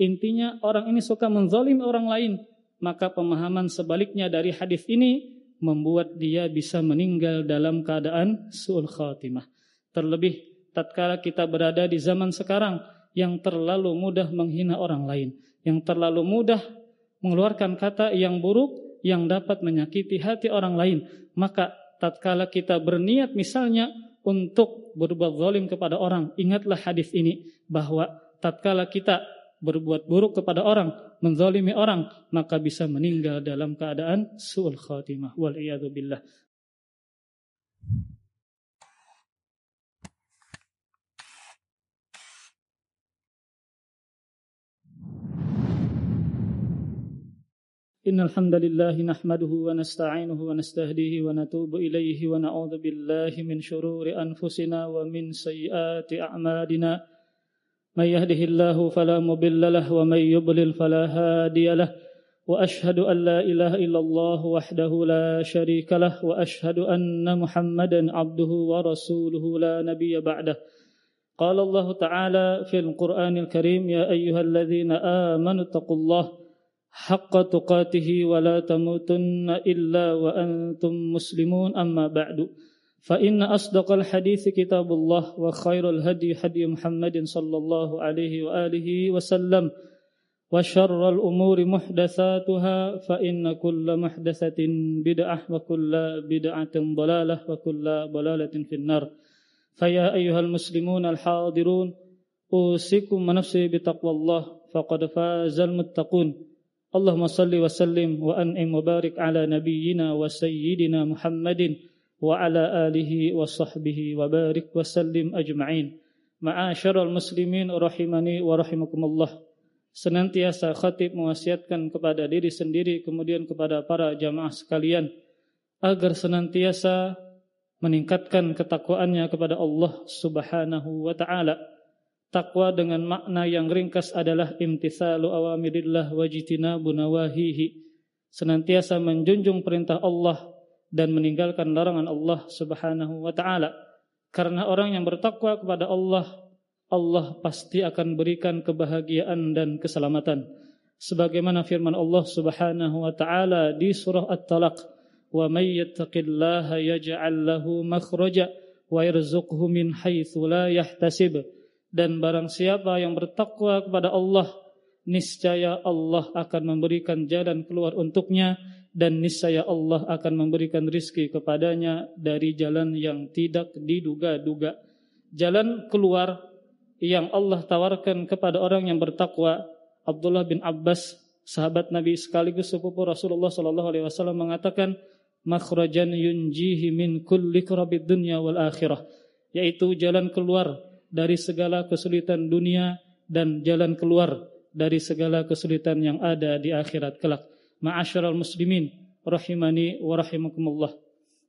Intinya orang ini suka menzalim orang lain, maka pemahaman sebaliknya dari hadis ini membuat dia bisa meninggal dalam keadaan suul khatimah. Terlebih tatkala kita berada di zaman sekarang yang terlalu mudah menghina orang lain, yang terlalu mudah mengeluarkan kata yang buruk yang dapat menyakiti hati orang lain, maka tatkala kita berniat misalnya untuk berbuat zalim kepada orang, ingatlah hadis ini bahwa tatkala kita berbuat buruk kepada orang, menzalimi orang, maka bisa meninggal dalam keadaan su'ul khatimah. Wal billah. إن الحمد لله نحمده ونستعينه ونستهديه ونتوب إليه ونعوذ بالله من شرور أنفسنا ومن سيئات أعمالنا من يهده الله فلا مضل له ومن يضلل فلا هادي له وأشهد أن لا إله إلا الله وحده لا شريك له وأشهد أن محمدا عبده ورسوله لا نبي بعده. قال الله تعالى في القرآن الكريم يا أيها الذين آمنوا اتقوا الله حق تقاته ولا تموتن إلا وأنتم مسلمون. أما بعد فإن أصدق الحديث كتاب الله وخير الهدي هدي محمد صلى الله عليه وآله وسلم وشر الأمور محدثاتها فإن كل محدثة بدعة وكل بدعة ضلالة وكل ضلالة في النار. فيا أيها المسلمون الحاضرون أوصيكم ونفسي بتقوى الله فقد فاز المتقون. اللهم صل وسلم وأنعم وبارك على نبينا وسيدنا محمد وعلى آله وصحبه وبارك وسلم أجمعين Ma'asyiral muslimin rahimani wa rahimakumullah. Senantiasa khatib mewasiatkan kepada diri sendiri kemudian kepada para jamaah sekalian agar senantiasa meningkatkan ketakwaannya kepada Allah Subhanahu wa taala. Takwa dengan makna yang ringkas adalah imtithalu awamirillah wa jitinabu nawahihi. Senantiasa menjunjung perintah Allah dan meninggalkan larangan Allah Subhanahu wa taala. Karena orang yang bertakwa kepada Allah, Allah pasti akan berikan kebahagiaan dan keselamatan. Sebagaimana firman Allah Subhanahu wa taala di surah At-Talaq, "Wa may yattaqillaha yaj'al lahu makhraja wa yarzuqhu min haitsu la yahtasib." Dan barang siapa yang bertakwa kepada Allah, niscaya Allah akan memberikan jalan keluar untuknya dan niscaya Allah akan memberikan rizki kepadanya dari jalan yang tidak diduga-duga. Jalan keluar yang Allah tawarkan kepada orang yang bertakwa. Abdullah bin Abbas, sahabat Nabi sekaligus sepupu Rasulullah sallallahu alaihi wasallam mengatakan, "Makhrajan yunjihi min kulli kurabid dunya wal akhirah." Yaitu jalan keluar dari segala kesulitan dunia dan jalan keluar dari segala kesulitan yang ada di akhirat kelak. Ma'asyiral muslimin rahimani wa rahimakumullah.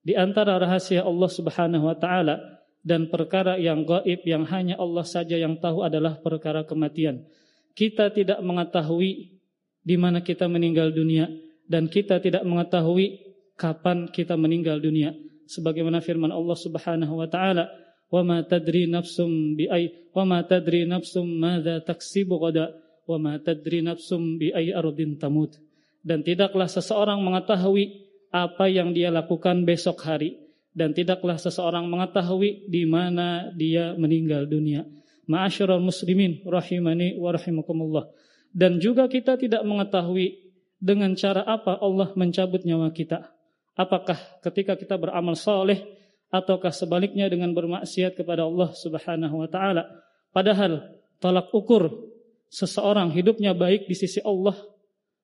Di antara rahasia Allah Subhanahu wa taala dan perkara yang gaib yang hanya Allah saja yang tahu adalah perkara kematian. Kita tidak mengetahui di mana kita meninggal dunia dan kita tidak mengetahui kapan kita meninggal dunia. Sebagaimana firman Allah Subhanahu wa taala, "Wa ma tadri nafsum bi ay wa ma tadri nafsum madza taksibu ghada wa ma tadri nafsum bi ay ardin tamut." dan tidaklah seseorang mengetahui apa yang dia lakukan besok hari dan tidaklah seseorang mengetahui di mana dia meninggal dunia. Ma'asyiral muslimin rahimani wa rahimakumullah. Dan juga kita tidak mengetahui dengan cara apa Allah mencabut nyawa kita. Apakah ketika kita beramal soleh ataukah sebaliknya dengan bermaksiat kepada Allah Subhanahu wa taala. Padahal tolak ukur seseorang hidupnya baik di sisi Allah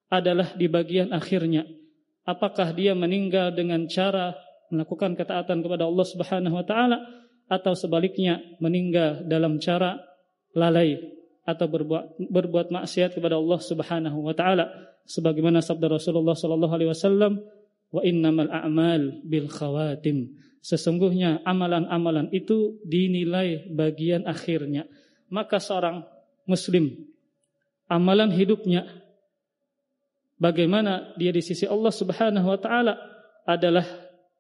adalah di bagian akhirnya. Apakah dia meninggal dengan cara melakukan ketaatan kepada Allah Subhanahu wa taala atau sebaliknya meninggal dalam cara lalai atau berbuat berbuat maksiat kepada Allah Subhanahu wa taala? Sebagaimana sabda Rasulullah sallallahu alaihi wasallam wa innamal a'mal bil khawatim. Sesungguhnya amalan-amalan itu dinilai bagian akhirnya. Maka seorang muslim amalan hidupnya bagaimana dia di sisi Allah Subhanahu wa taala adalah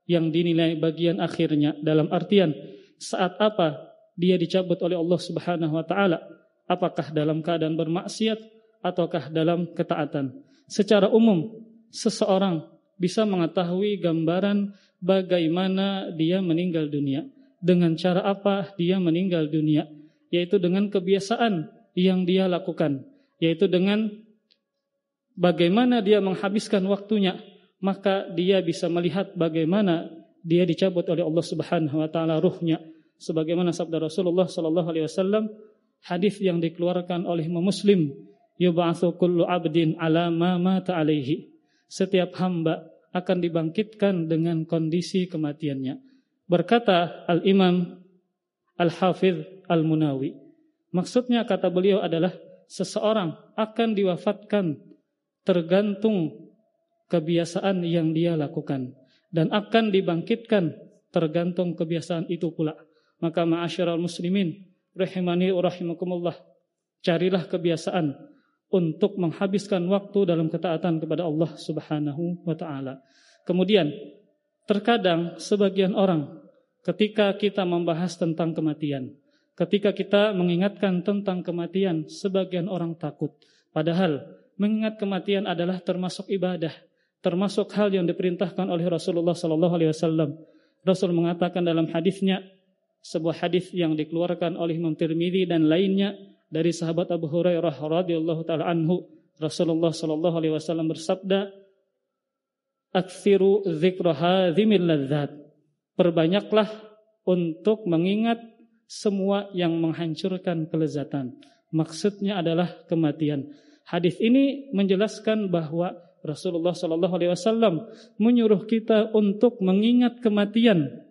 yang dinilai bagian akhirnya dalam artian saat apa dia dicabut oleh Allah Subhanahu wa taala apakah dalam keadaan bermaksiat ataukah dalam ketaatan. Secara umum, seseorang bisa mengetahui gambaran bagaimana dia meninggal dunia. Dengan cara apa dia meninggal dunia? Yaitu dengan kebiasaan yang dia lakukan. Yaitu dengan bagaimana dia menghabiskan waktunya. Maka dia bisa melihat bagaimana dia dicabut oleh Allah Subhanahu wa taala ruhnya sebagaimana sabda Rasulullah sallallahu alaihi wasallam hadis yang dikeluarkan oleh Muslim yub'atsu kullu 'abdin 'ala ma mata alaihi setiap hamba akan dibangkitkan dengan kondisi kematiannya berkata Al-Imam Al-Hafidh Al-Munawi maksudnya kata beliau adalah seseorang akan diwafatkan tergantung kebiasaan yang dia lakukan dan akan dibangkitkan tergantung kebiasaan itu pula. Maka ma'asyiral muslimin rahimani wa rahimakumullah carilah kebiasaan untuk menghabiskan waktu dalam ketaatan kepada Allah Subhanahu wa taala. Kemudian terkadang sebagian orang ketika kita membahas tentang kematian, ketika kita mengingatkan tentang kematian, sebagian orang takut. Padahal mengingat kematian adalah termasuk ibadah termasuk hal yang diperintahkan oleh Rasulullah sallallahu alaihi wasallam. Rasul mengatakan dalam hadisnya sebuah hadis yang dikeluarkan oleh Imam Tirmizi dan lainnya dari sahabat Abu Hurairah radhiyallahu taala anhu Rasulullah sallallahu alaihi wasallam bersabda Aksiru dzikra hadzimil ladzat Perbanyaklah untuk mengingat semua yang menghancurkan kelezatan. Maksudnya adalah kematian. Hadis ini menjelaskan bahwa Rasulullah Shallallahu Alaihi Wasallam menyuruh kita untuk mengingat kematian.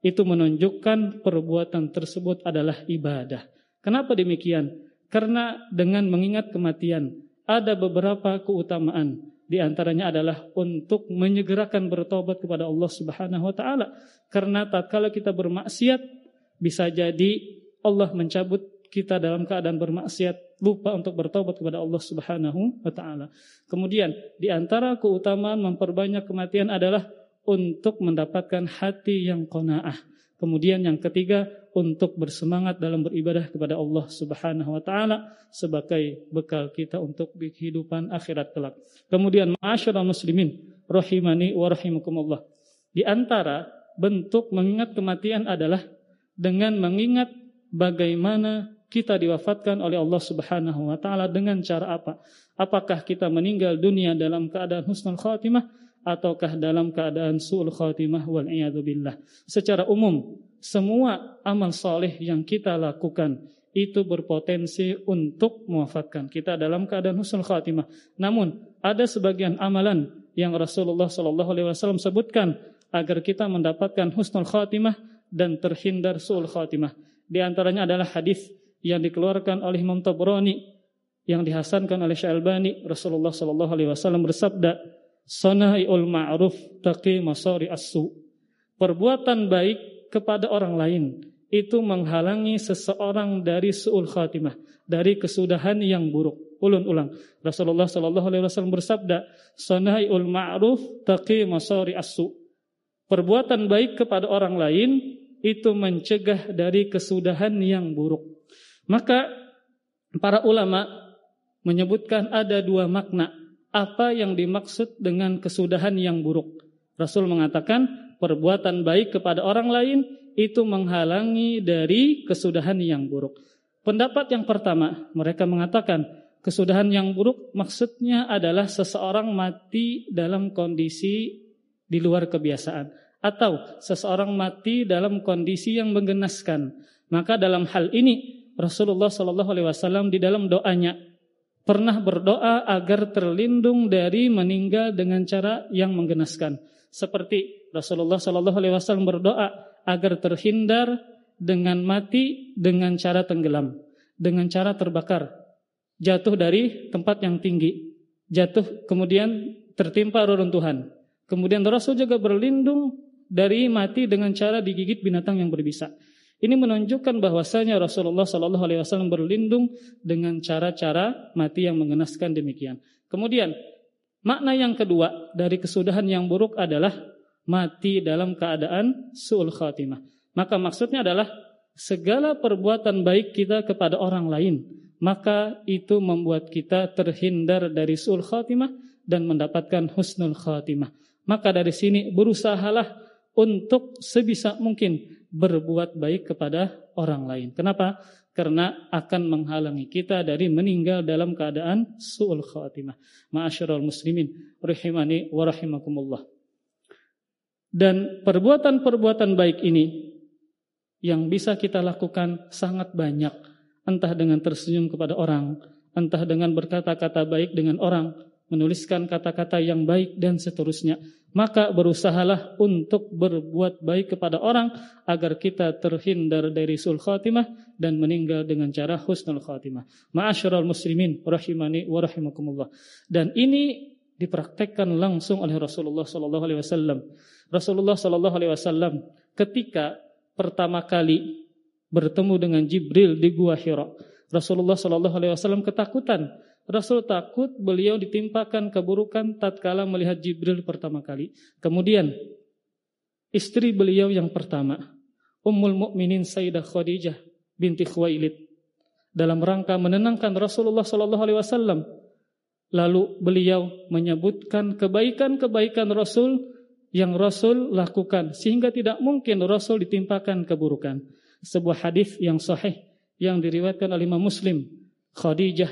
Itu menunjukkan perbuatan tersebut adalah ibadah. Kenapa demikian? Karena dengan mengingat kematian ada beberapa keutamaan. Di antaranya adalah untuk menyegerakan bertobat kepada Allah Subhanahu wa taala. Karena tatkala kita bermaksiat bisa jadi Allah mencabut kita dalam keadaan bermaksiat lupa untuk bertobat kepada Allah Subhanahu wa taala. Kemudian di antara keutamaan memperbanyak kematian adalah untuk mendapatkan hati yang qanaah. Kemudian yang ketiga untuk bersemangat dalam beribadah kepada Allah Subhanahu wa taala sebagai bekal kita untuk kehidupan akhirat kelak. Kemudian ma'asyiral muslimin rahimani wa rahimakumullah. Di antara bentuk mengingat kematian adalah dengan mengingat bagaimana kita diwafatkan oleh Allah Subhanahu wa taala dengan cara apa? Apakah kita meninggal dunia dalam keadaan husnul khatimah ataukah dalam keadaan suul khatimah wal billah. Secara umum, semua amal soleh yang kita lakukan itu berpotensi untuk mewafatkan kita dalam keadaan husnul khatimah. Namun, ada sebagian amalan yang Rasulullah Shallallahu alaihi wasallam sebutkan agar kita mendapatkan husnul khatimah dan terhindar suul khatimah. Di antaranya adalah hadis yang dikeluarkan oleh Imam Tabrani yang dihasankan oleh Syalbani Rasulullah sallallahu alaihi wasallam bersabda sanaiul ma'ruf taqi masari as-su. Perbuatan baik kepada orang lain itu menghalangi seseorang dari suul khatimah dari kesudahan yang buruk. Ulun ulang. Rasulullah sallallahu alaihi wasallam bersabda sanaiul ma'ruf taqi masari as-su perbuatan baik kepada orang lain itu mencegah dari kesudahan yang buruk maka para ulama menyebutkan ada dua makna apa yang dimaksud dengan kesudahan yang buruk. Rasul mengatakan perbuatan baik kepada orang lain itu menghalangi dari kesudahan yang buruk. Pendapat yang pertama, mereka mengatakan kesudahan yang buruk maksudnya adalah seseorang mati dalam kondisi di luar kebiasaan atau seseorang mati dalam kondisi yang menggenaskan. Maka dalam hal ini Rasulullah Shallallahu Alaihi Wasallam di dalam doanya pernah berdoa agar terlindung dari meninggal dengan cara yang menggenaskan. Seperti Rasulullah Shallallahu Alaihi Wasallam berdoa agar terhindar dengan mati dengan cara tenggelam, dengan cara terbakar, jatuh dari tempat yang tinggi, jatuh kemudian tertimpa reruntuhan. Kemudian Rasul juga berlindung dari mati dengan cara digigit binatang yang berbisa. Ini menunjukkan bahwasanya Rasulullah Shallallahu Alaihi Wasallam berlindung dengan cara-cara mati yang mengenaskan demikian. Kemudian makna yang kedua dari kesudahan yang buruk adalah mati dalam keadaan suul khatimah. Maka maksudnya adalah segala perbuatan baik kita kepada orang lain, maka itu membuat kita terhindar dari sul khatimah dan mendapatkan husnul khatimah. Maka dari sini berusahalah untuk sebisa mungkin berbuat baik kepada orang lain. Kenapa? Karena akan menghalangi kita dari meninggal dalam keadaan su'ul khatimah. Ma'asyiral muslimin rahimani wa rahimakumullah. Dan perbuatan-perbuatan baik ini yang bisa kita lakukan sangat banyak entah dengan tersenyum kepada orang, entah dengan berkata-kata baik dengan orang, menuliskan kata-kata yang baik dan seterusnya. Maka berusahalah untuk berbuat baik kepada orang agar kita terhindar dari sul khatimah dan meninggal dengan cara husnul khatimah. Ma'asyiral muslimin rahimani wa rahimakumullah. Dan ini dipraktekkan langsung oleh Rasulullah sallallahu alaihi wasallam. Rasulullah sallallahu alaihi wasallam ketika pertama kali bertemu dengan Jibril di Gua Hira. Rasulullah Shallallahu Alaihi Wasallam ketakutan. Rasul takut beliau ditimpakan keburukan tatkala melihat Jibril pertama kali. Kemudian istri beliau yang pertama, Ummul Mukminin Sayyidah Khadijah binti Khuwailid dalam rangka menenangkan Rasulullah Shallallahu Alaihi Wasallam. Lalu beliau menyebutkan kebaikan-kebaikan Rasul yang Rasul lakukan sehingga tidak mungkin Rasul ditimpakan keburukan sebuah hadis yang sahih yang diriwayatkan oleh Imam Muslim. Khadijah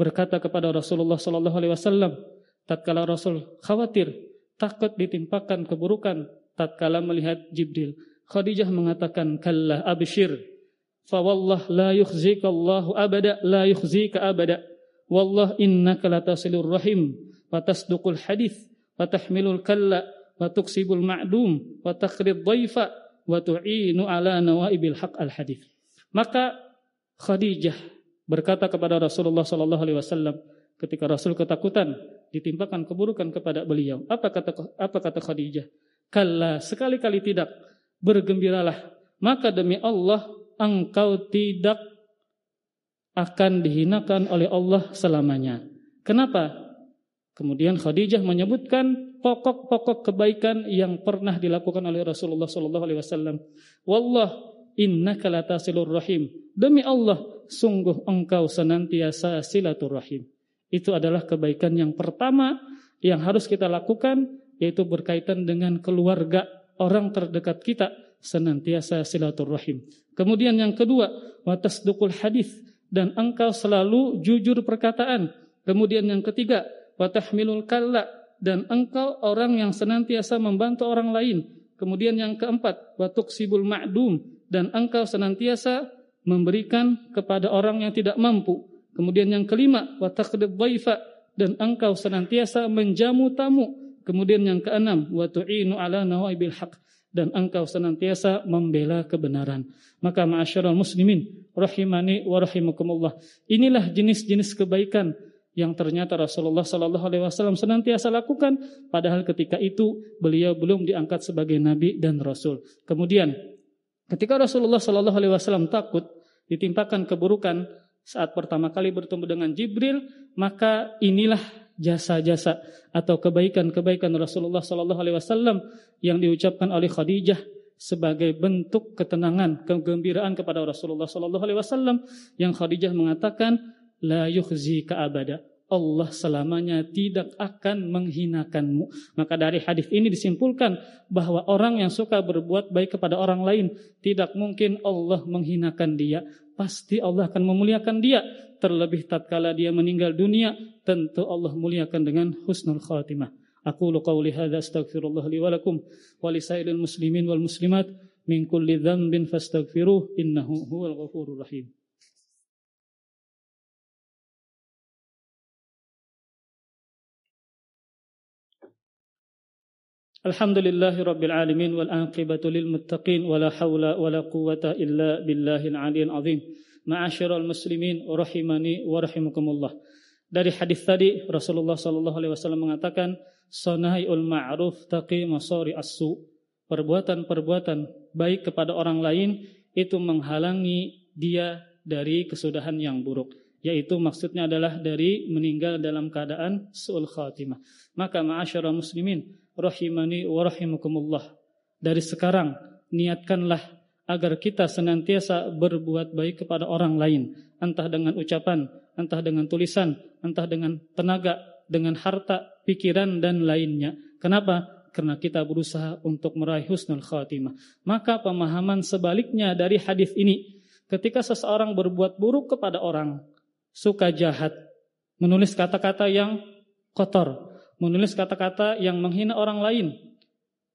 berkata kepada Rasulullah sallallahu alaihi wasallam tatkala Rasul khawatir takut ditimpakan keburukan tatkala melihat Jibril. Khadijah mengatakan kalla abshir fa wallah la yukhzika Allah abada la yukhzika abada wallah innaka latasilur rahim wa tasduqul hadith wa tahmilul kalla wa tuksibul ma'dum wa takhrid dhaifa wa tu'inu ala nawaibil haq al hadis. Maka Khadijah berkata kepada Rasulullah sallallahu alaihi wasallam ketika Rasul ketakutan ditimpakan keburukan kepada beliau. Apa kata apa kata Khadijah? Kalla sekali-kali tidak bergembiralah maka demi Allah engkau tidak akan dihinakan oleh Allah selamanya. Kenapa? Kemudian Khadijah menyebutkan pokok-pokok kebaikan yang pernah dilakukan oleh Rasulullah sallallahu alaihi. Wallah innaka latasilur rahim. Demi Allah, sungguh engkau senantiasa silaturahim. Itu adalah kebaikan yang pertama yang harus kita lakukan yaitu berkaitan dengan keluarga orang terdekat kita senantiasa silaturahim. Kemudian yang kedua, watasdukul hadis dan engkau selalu jujur perkataan. Kemudian yang ketiga, watahmilul kalla dan engkau orang yang senantiasa membantu orang lain. Kemudian yang keempat, watuk sibul ma'dum dan engkau senantiasa memberikan kepada orang yang tidak mampu. Kemudian yang kelima, dhaifa dan engkau senantiasa menjamu tamu. Kemudian yang keenam, watu'inu ala nawaibil haq dan engkau senantiasa membela kebenaran. Maka ma'asyiral muslimin rahimani wa rahimakumullah. Inilah jenis-jenis kebaikan yang ternyata Rasulullah Sallallahu Alaihi Wasallam senantiasa lakukan, padahal ketika itu beliau belum diangkat sebagai nabi dan rasul. Kemudian, ketika Rasulullah Sallallahu Alaihi Wasallam takut ditimpakan keburukan saat pertama kali bertemu dengan Jibril, maka inilah jasa-jasa atau kebaikan-kebaikan Rasulullah Sallallahu Alaihi Wasallam yang diucapkan oleh Khadijah sebagai bentuk ketenangan, kegembiraan kepada Rasulullah Sallallahu Alaihi Wasallam yang Khadijah mengatakan la yukhzika abada. Allah selamanya tidak akan menghinakanmu. Maka dari hadis ini disimpulkan bahwa orang yang suka berbuat baik kepada orang lain tidak mungkin Allah menghinakan dia. Pasti Allah akan memuliakan dia. Terlebih tatkala dia meninggal dunia, tentu Allah muliakan dengan husnul khatimah. Aku qawli hadza astaghfirullah li wa lakum muslimin wal muslimat min kulli dhanbin fastaghfiruh innahu huwal ghafurur rahim. Alhamdulillahi Rabbil Alamin wal aqibatu lil muttaqin wala hawla wala quwata illa billahil aliyyil azim. Ma'asyiral muslimin rahimani wa rahimakumullah. Dari hadis tadi Rasulullah sallallahu alaihi wasallam mengatakan sanaiul ma'ruf taqi masari as-su. Perbuatan-perbuatan baik kepada orang lain itu menghalangi dia dari kesudahan yang buruk yaitu maksudnya adalah dari meninggal dalam keadaan suul khatimah maka ma'asyara muslimin rahimani wa rahimakumullah. Dari sekarang niatkanlah agar kita senantiasa berbuat baik kepada orang lain, entah dengan ucapan, entah dengan tulisan, entah dengan tenaga, dengan harta, pikiran dan lainnya. Kenapa? Karena kita berusaha untuk meraih husnul khatimah. Maka pemahaman sebaliknya dari hadis ini, ketika seseorang berbuat buruk kepada orang, suka jahat, menulis kata-kata yang kotor, menulis kata-kata yang menghina orang lain,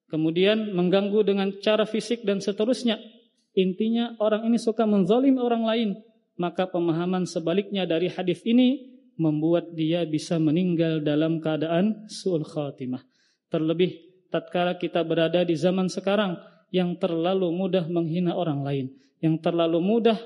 kemudian mengganggu dengan cara fisik dan seterusnya. Intinya orang ini suka menzalim orang lain, maka pemahaman sebaliknya dari hadis ini membuat dia bisa meninggal dalam keadaan suul khatimah. Terlebih tatkala kita berada di zaman sekarang yang terlalu mudah menghina orang lain, yang terlalu mudah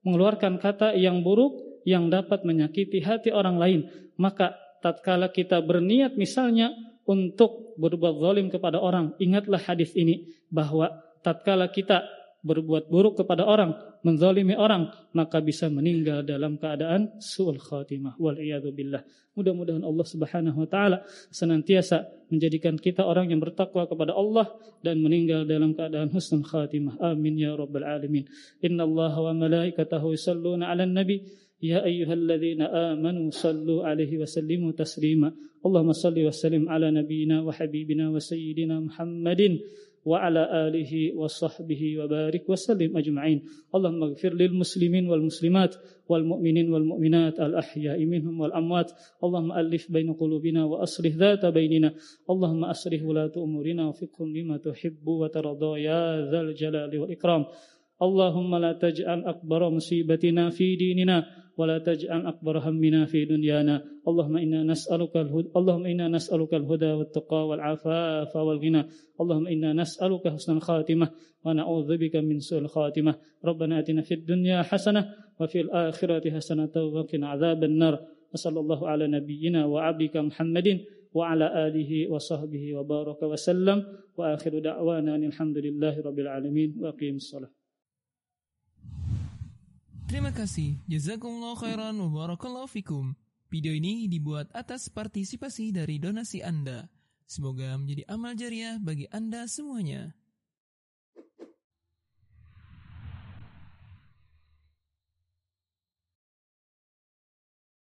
mengeluarkan kata yang buruk yang dapat menyakiti hati orang lain, maka tatkala kita berniat misalnya untuk berbuat zalim kepada orang, ingatlah hadis ini bahwa tatkala kita berbuat buruk kepada orang, menzalimi orang, maka bisa meninggal dalam keadaan su'ul khatimah. Wal billah. Mudah-mudahan Allah Subhanahu wa taala senantiasa menjadikan kita orang yang bertakwa kepada Allah dan meninggal dalam keadaan husnul khatimah. Amin ya rabbal alamin. Inna Allah wa malaikatahu yusalluna 'alan nabi يا أيها الذين آمنوا صلوا عليه وسلموا تسليما. اللهم صل وسلم على نبينا وحبيبنا وسيدنا محمد وعلى آله وصحبه وبارك وسلم أجمعين. اللهم اغفر للمسلمين والمسلمات والمؤمنين والمؤمنات الأحياء منهم والأموات. اللهم ألف بين قلوبنا وأصلح ذات بيننا. اللهم أصلح ولاة أمورنا وفقهم لما تحب وترضى يا ذا الجلال والإكرام. اللهم لا تجعل أكبر مصيبتنا في ديننا. ولا تجعل أكبر همنا في دنيانا. اللهم إنا نسألك الهدى اللهم إنا نسألك الهدى والتقى والعفاف والغنى. اللهم إنا نسألك حسن الخاتمة ونعوذ بك من سوء الخاتمة. ربنا آتنا في الدنيا حسنة وفي الآخرة حسنة وقنا عذاب النار. وصلى الله على نبينا وعبدك محمد وعلى آله وصحبه وبارك وسلم. وآخر دعوانا الحمد لله رب العالمين. وأقيم الصلاة. Terima kasih. Jazakumullah khairan wa barakallahu fikum. Video ini dibuat atas partisipasi dari donasi Anda. Semoga menjadi amal jariah bagi Anda semuanya.